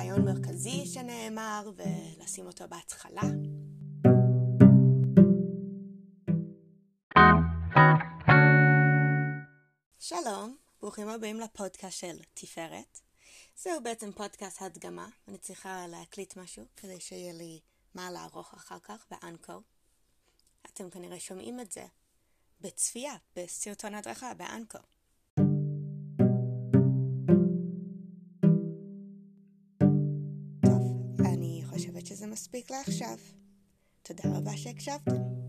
רעיון מרכזי שנאמר ולשים אותו בהתחלה. שלום, ברוכים הבאים לפודקאסט של תפארת. זהו בעצם פודקאסט הדגמה, אני צריכה להקליט משהו כדי שיהיה לי מה לערוך אחר כך באנקו. אתם כנראה שומעים את זה בצפייה בסרטון הדרכה באנקו. מספיק לעכשיו. תודה רבה שהקשבתם.